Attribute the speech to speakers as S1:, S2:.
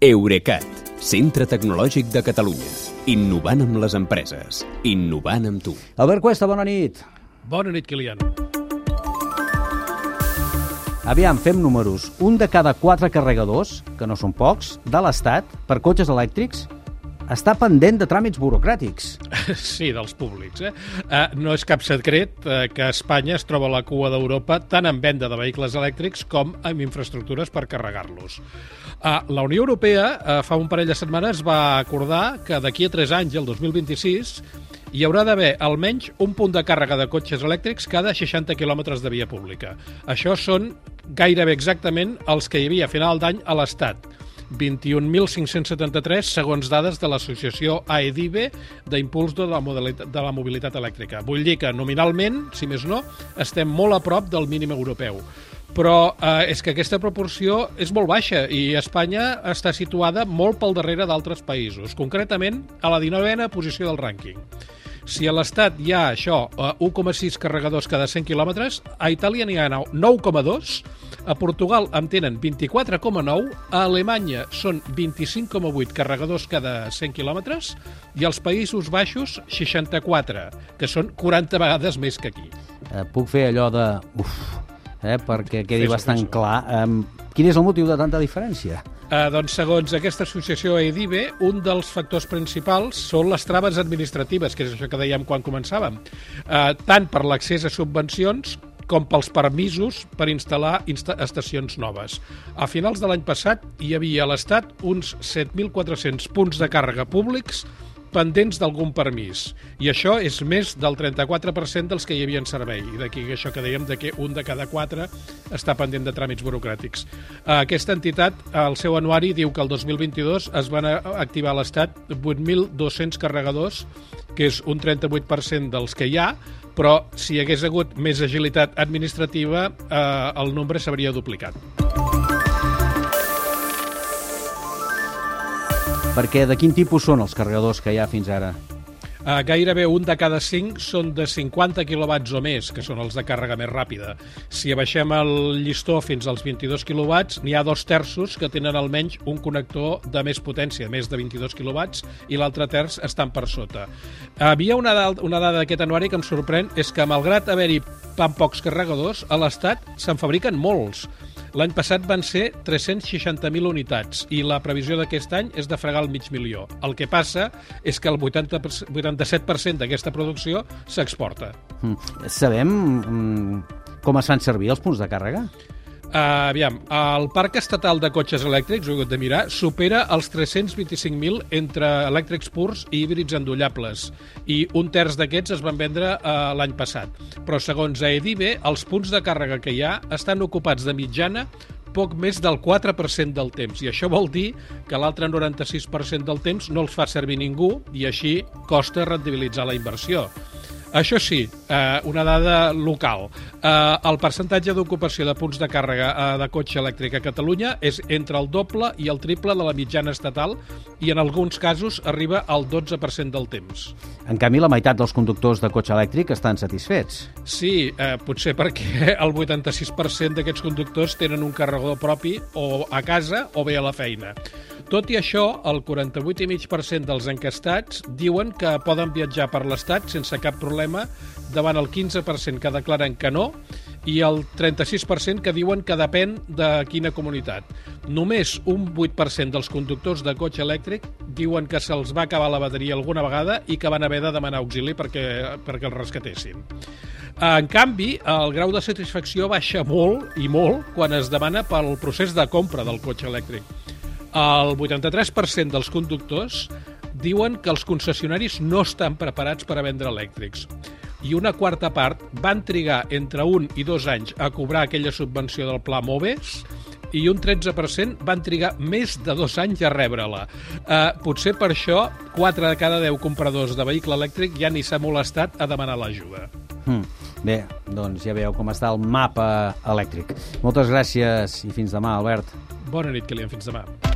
S1: Eurecat, centre tecnològic de Catalunya. Innovant amb les empreses. Innovant amb tu.
S2: Albert Cuesta, bona nit.
S3: Bona nit, Kilian.
S2: Aviam, fem números. Un de cada quatre carregadors, que no són pocs, de l'Estat, per cotxes elèctrics, està pendent de tràmits burocràtics.
S3: Sí, dels públics. Eh? Uh, no és cap secret uh, que Espanya es troba a la cua d'Europa tant en venda de vehicles elèctrics com en infraestructures per carregar-los. Uh, la Unió Europea fa un parell de setmanes va acordar que d'aquí a 3 anys, el 2026, hi haurà d'haver almenys un punt de càrrega de cotxes elèctrics cada 60 quilòmetres de via pública. Això són gairebé exactament els que hi havia a final d'any a l'Estat. 21.573 segons dades de l'associació AEDIBE d'impuls de, la de la mobilitat elèctrica. Vull dir que nominalment, si més no, estem molt a prop del mínim europeu però eh, és que aquesta proporció és molt baixa i Espanya està situada molt pel darrere d'altres països, concretament a la 19a posició del rànquing. Si a l'Estat hi ha això, 1,6 carregadors cada 100 quilòmetres, a Itàlia n'hi ha 9,2, a Portugal en tenen 24,9, a Alemanya són 25,8 carregadors cada 100 quilòmetres i als Països Baixos 64, que són 40 vegades més que aquí.
S2: Eh, puc fer allò de... Uf, eh, perquè quedi fes bastant fes clar. Um, quin és el motiu de tanta diferència?
S3: Eh, doncs, segons aquesta associació EIDIBE, un dels factors principals són les traves administratives, que és això que dèiem quan començàvem, eh, tant per l'accés a subvencions com pels permisos per instal·lar insta estacions noves. A finals de l'any passat hi havia a l'Estat uns 7.400 punts de càrrega públics pendents d'algun permís. I això és més del 34% dels que hi havia en servei. I d'aquí això que dèiem de que un de cada quatre està pendent de tràmits burocràtics. Aquesta entitat, al seu anuari, diu que el 2022 es van activar a l'Estat 8.200 carregadors, que és un 38% dels que hi ha, però si hi hagués hagut més agilitat administrativa, eh, el nombre s'hauria duplicat.
S2: Perquè de quin tipus són els carregadors que hi ha fins ara?
S3: Uh, gairebé un de cada cinc són de 50 quilowatts o més, que són els de càrrega més ràpida. Si abaixem el llistó fins als 22 quilowatts, n'hi ha dos terços que tenen almenys un connector de més potència, més de 22 quilowatts, i l'altre terç estan per sota. Havia una, una dada d'aquest anuari que em sorprèn, és que malgrat haver-hi tan pocs carregadors, a l'Estat se'n fabriquen molts. L'any passat van ser 360.000 unitats i la previsió d'aquest any és de fregar el mig milió. El que passa és que el 80, 87% d'aquesta producció s'exporta.
S2: Mm. Sabem mm, com es fan servir els punts de càrrega?
S3: Uh, aviam, el parc estatal de cotxes elèctrics, ho he hagut de mirar, supera els 325.000 entre elèctrics purs i híbrids endollables i un terç d'aquests es van vendre uh, l'any passat. Però segons AEDIBE, els punts de càrrega que hi ha estan ocupats de mitjana poc més del 4% del temps i això vol dir que l'altre 96% del temps no els fa servir ningú i així costa rendibilitzar la inversió. Això sí, eh, una dada local. Eh, el percentatge d'ocupació de punts de càrrega eh, de cotxe elèctric a Catalunya és entre el doble i el triple de la mitjana estatal i en alguns casos arriba al 12% del temps.
S2: En canvi, la meitat dels conductors de cotxe elèctric estan satisfets.
S3: Sí, eh, potser perquè el 86% d'aquests conductors tenen un carregador propi o a casa o bé a la feina. Tot i això, el 48,5% dels encastats diuen que poden viatjar per l'Estat sense cap problema davant el 15% que declaren que no i el 36% que diuen que depèn de quina comunitat. Només un 8% dels conductors de cotxe elèctric diuen que se'ls va acabar la bateria alguna vegada i que van haver de demanar auxili perquè, perquè els rescatessin. En canvi, el grau de satisfacció baixa molt i molt quan es demana pel procés de compra del cotxe elèctric. El 83% dels conductors diuen que els concessionaris no estan preparats per a vendre elèctrics i una quarta part van trigar entre un i dos anys a cobrar aquella subvenció del Pla Moves i un 13% van trigar més de dos anys a rebre-la. Uh, potser per això 4 de cada 10 compradors de vehicle elèctric ja ni s'ha molestat a demanar l'ajuda.
S2: Hmm. Bé, doncs ja veieu com està el mapa elèctric. Moltes gràcies i fins demà, Albert.
S3: Bona nit, Kilian. Fins demà.